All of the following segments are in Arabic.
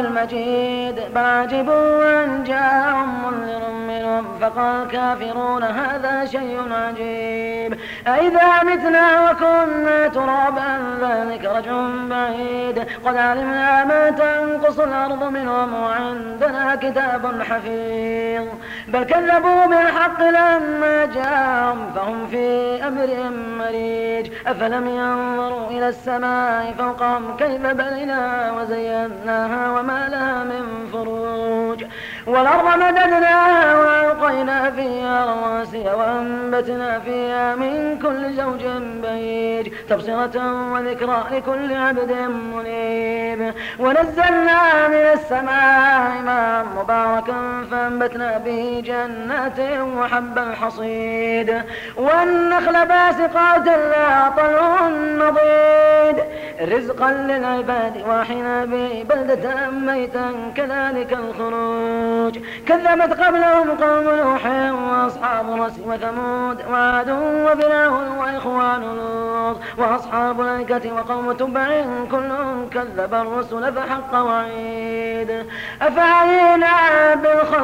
المجيد. بل عجبوا أن جاءهم منذر منهم. فقال الكافرون هذا شيء عجيب. أئذا متنا وكنا ترابا ذلك رجع بعيد. قد علمنا ما تنقص الأرض منهم وعندنا كتاب حفيظ. بل كذبوا بالحق لما جاءهم. فهم في أمر مريج. أفلم ينظروا إلى السماء فوقهم كيف بنيناها وزيناها وما لها من فروج. والأرض مددناها وألقينا فيها رواسي وأنبتنا فيها من كل زوج بهيج تبصرة وذكرى لكل عبد منيب. ونزلنا من السماء ماء مباركا فأنبتنا به جنات وحب الحصيد والنخل باسقات لا طلع نضيد. رزقا للعباد وإحنا به بلدة ميتا كذلك الخروج. كذبت قبلهم قوم نوح وأصحاب رس وثمود وعاد وفرعون وإخوان لوط. وأصحاب الأيكة وقوم تبع كل كذب الرسل فحق وعيد. افعينا بالخلق الأول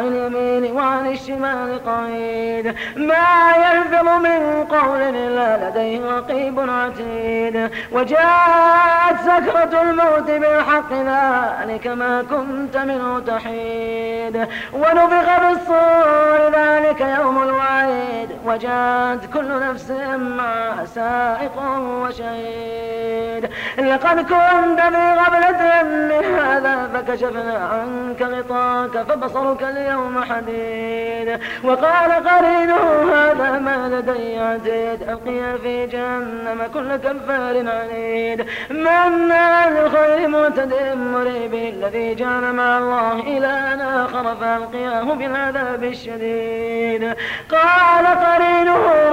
الشمال قعيد. ما يلفظ من قول إلا لديه رقيب عتيد. وجاءت سكرة الموت بالحق ذلك ما كنت منه تحيد. ونفخ بالصور ذلك يوم الوعيد. وجاءت كل نفس مع سائق وشهيد. لقد كنت في غفلة من هذا فكشفنا عنك غطاك فبصرك اليوم حديد. وقال قرينه هذا ما لدي عتيد ألقي في جهنم كل كفار عنيد. من الخير معتد مريب الذي جعل مع الله إلها آخر فألقياه بالعذاب الشديد. قال قرينه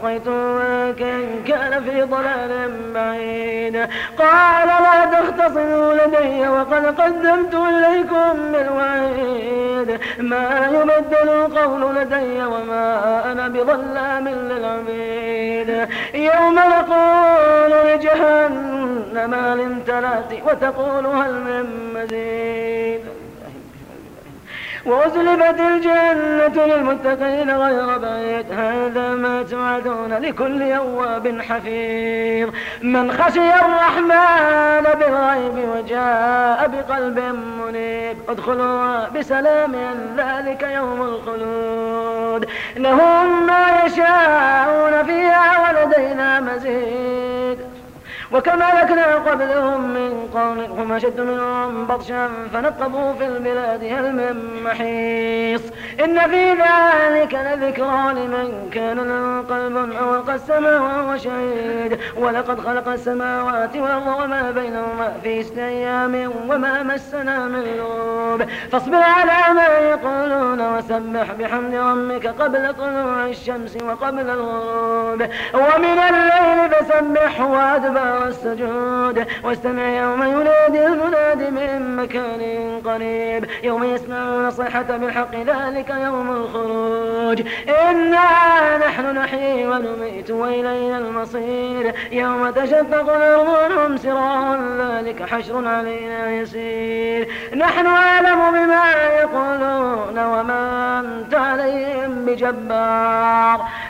أطغيته ولكن كان في ضلال بعيد. قال لا تختصموا لدي وقد قدمت إليكم بالوعيد. ما يبدل القول لدي وما أنا بظلام للعبيد. يوم نقول لجهنم هل امتلأت وتقول هل من مزيد. وأزلفت الجنة للمتقين غير بعيد. هذا ما توعدون لكل يواب حفيظ. من خشي الرحمن بالغيب وجاء بقلب منيب. ادخلوا بسلام ذلك يوم الخلود. لهم ما يشاءون فيها وكما لكنا قبلهم من قوم هم أشد منهم بطشا فنقبوا في البلاد هل من محيص. إن في ذلك لذكرى لمن كان له قلب أو ألقى السماء وهو شهيد. ولقد خلق السماوات والأرض وما بينهما في ست أيام وما مسنا من لوب فاصبر على ما يقولون وسبح بحمد ربك قبل طلوع الشمس وقبل الغروب. ومن الليل فسبح وأدبار السجود واستمع يوم ينادي المنادي من مكان قريب. يوم يسمعون صيحة بالحق ذلك يوم الخروج. إنا نحن نحيي ونميت وإلينا المصير. يوم تشقق الأرض عنهم سرارا ذلك حشر علينا يسير. نحن أعلم بما يقولون وما أنت عليهم بجبار.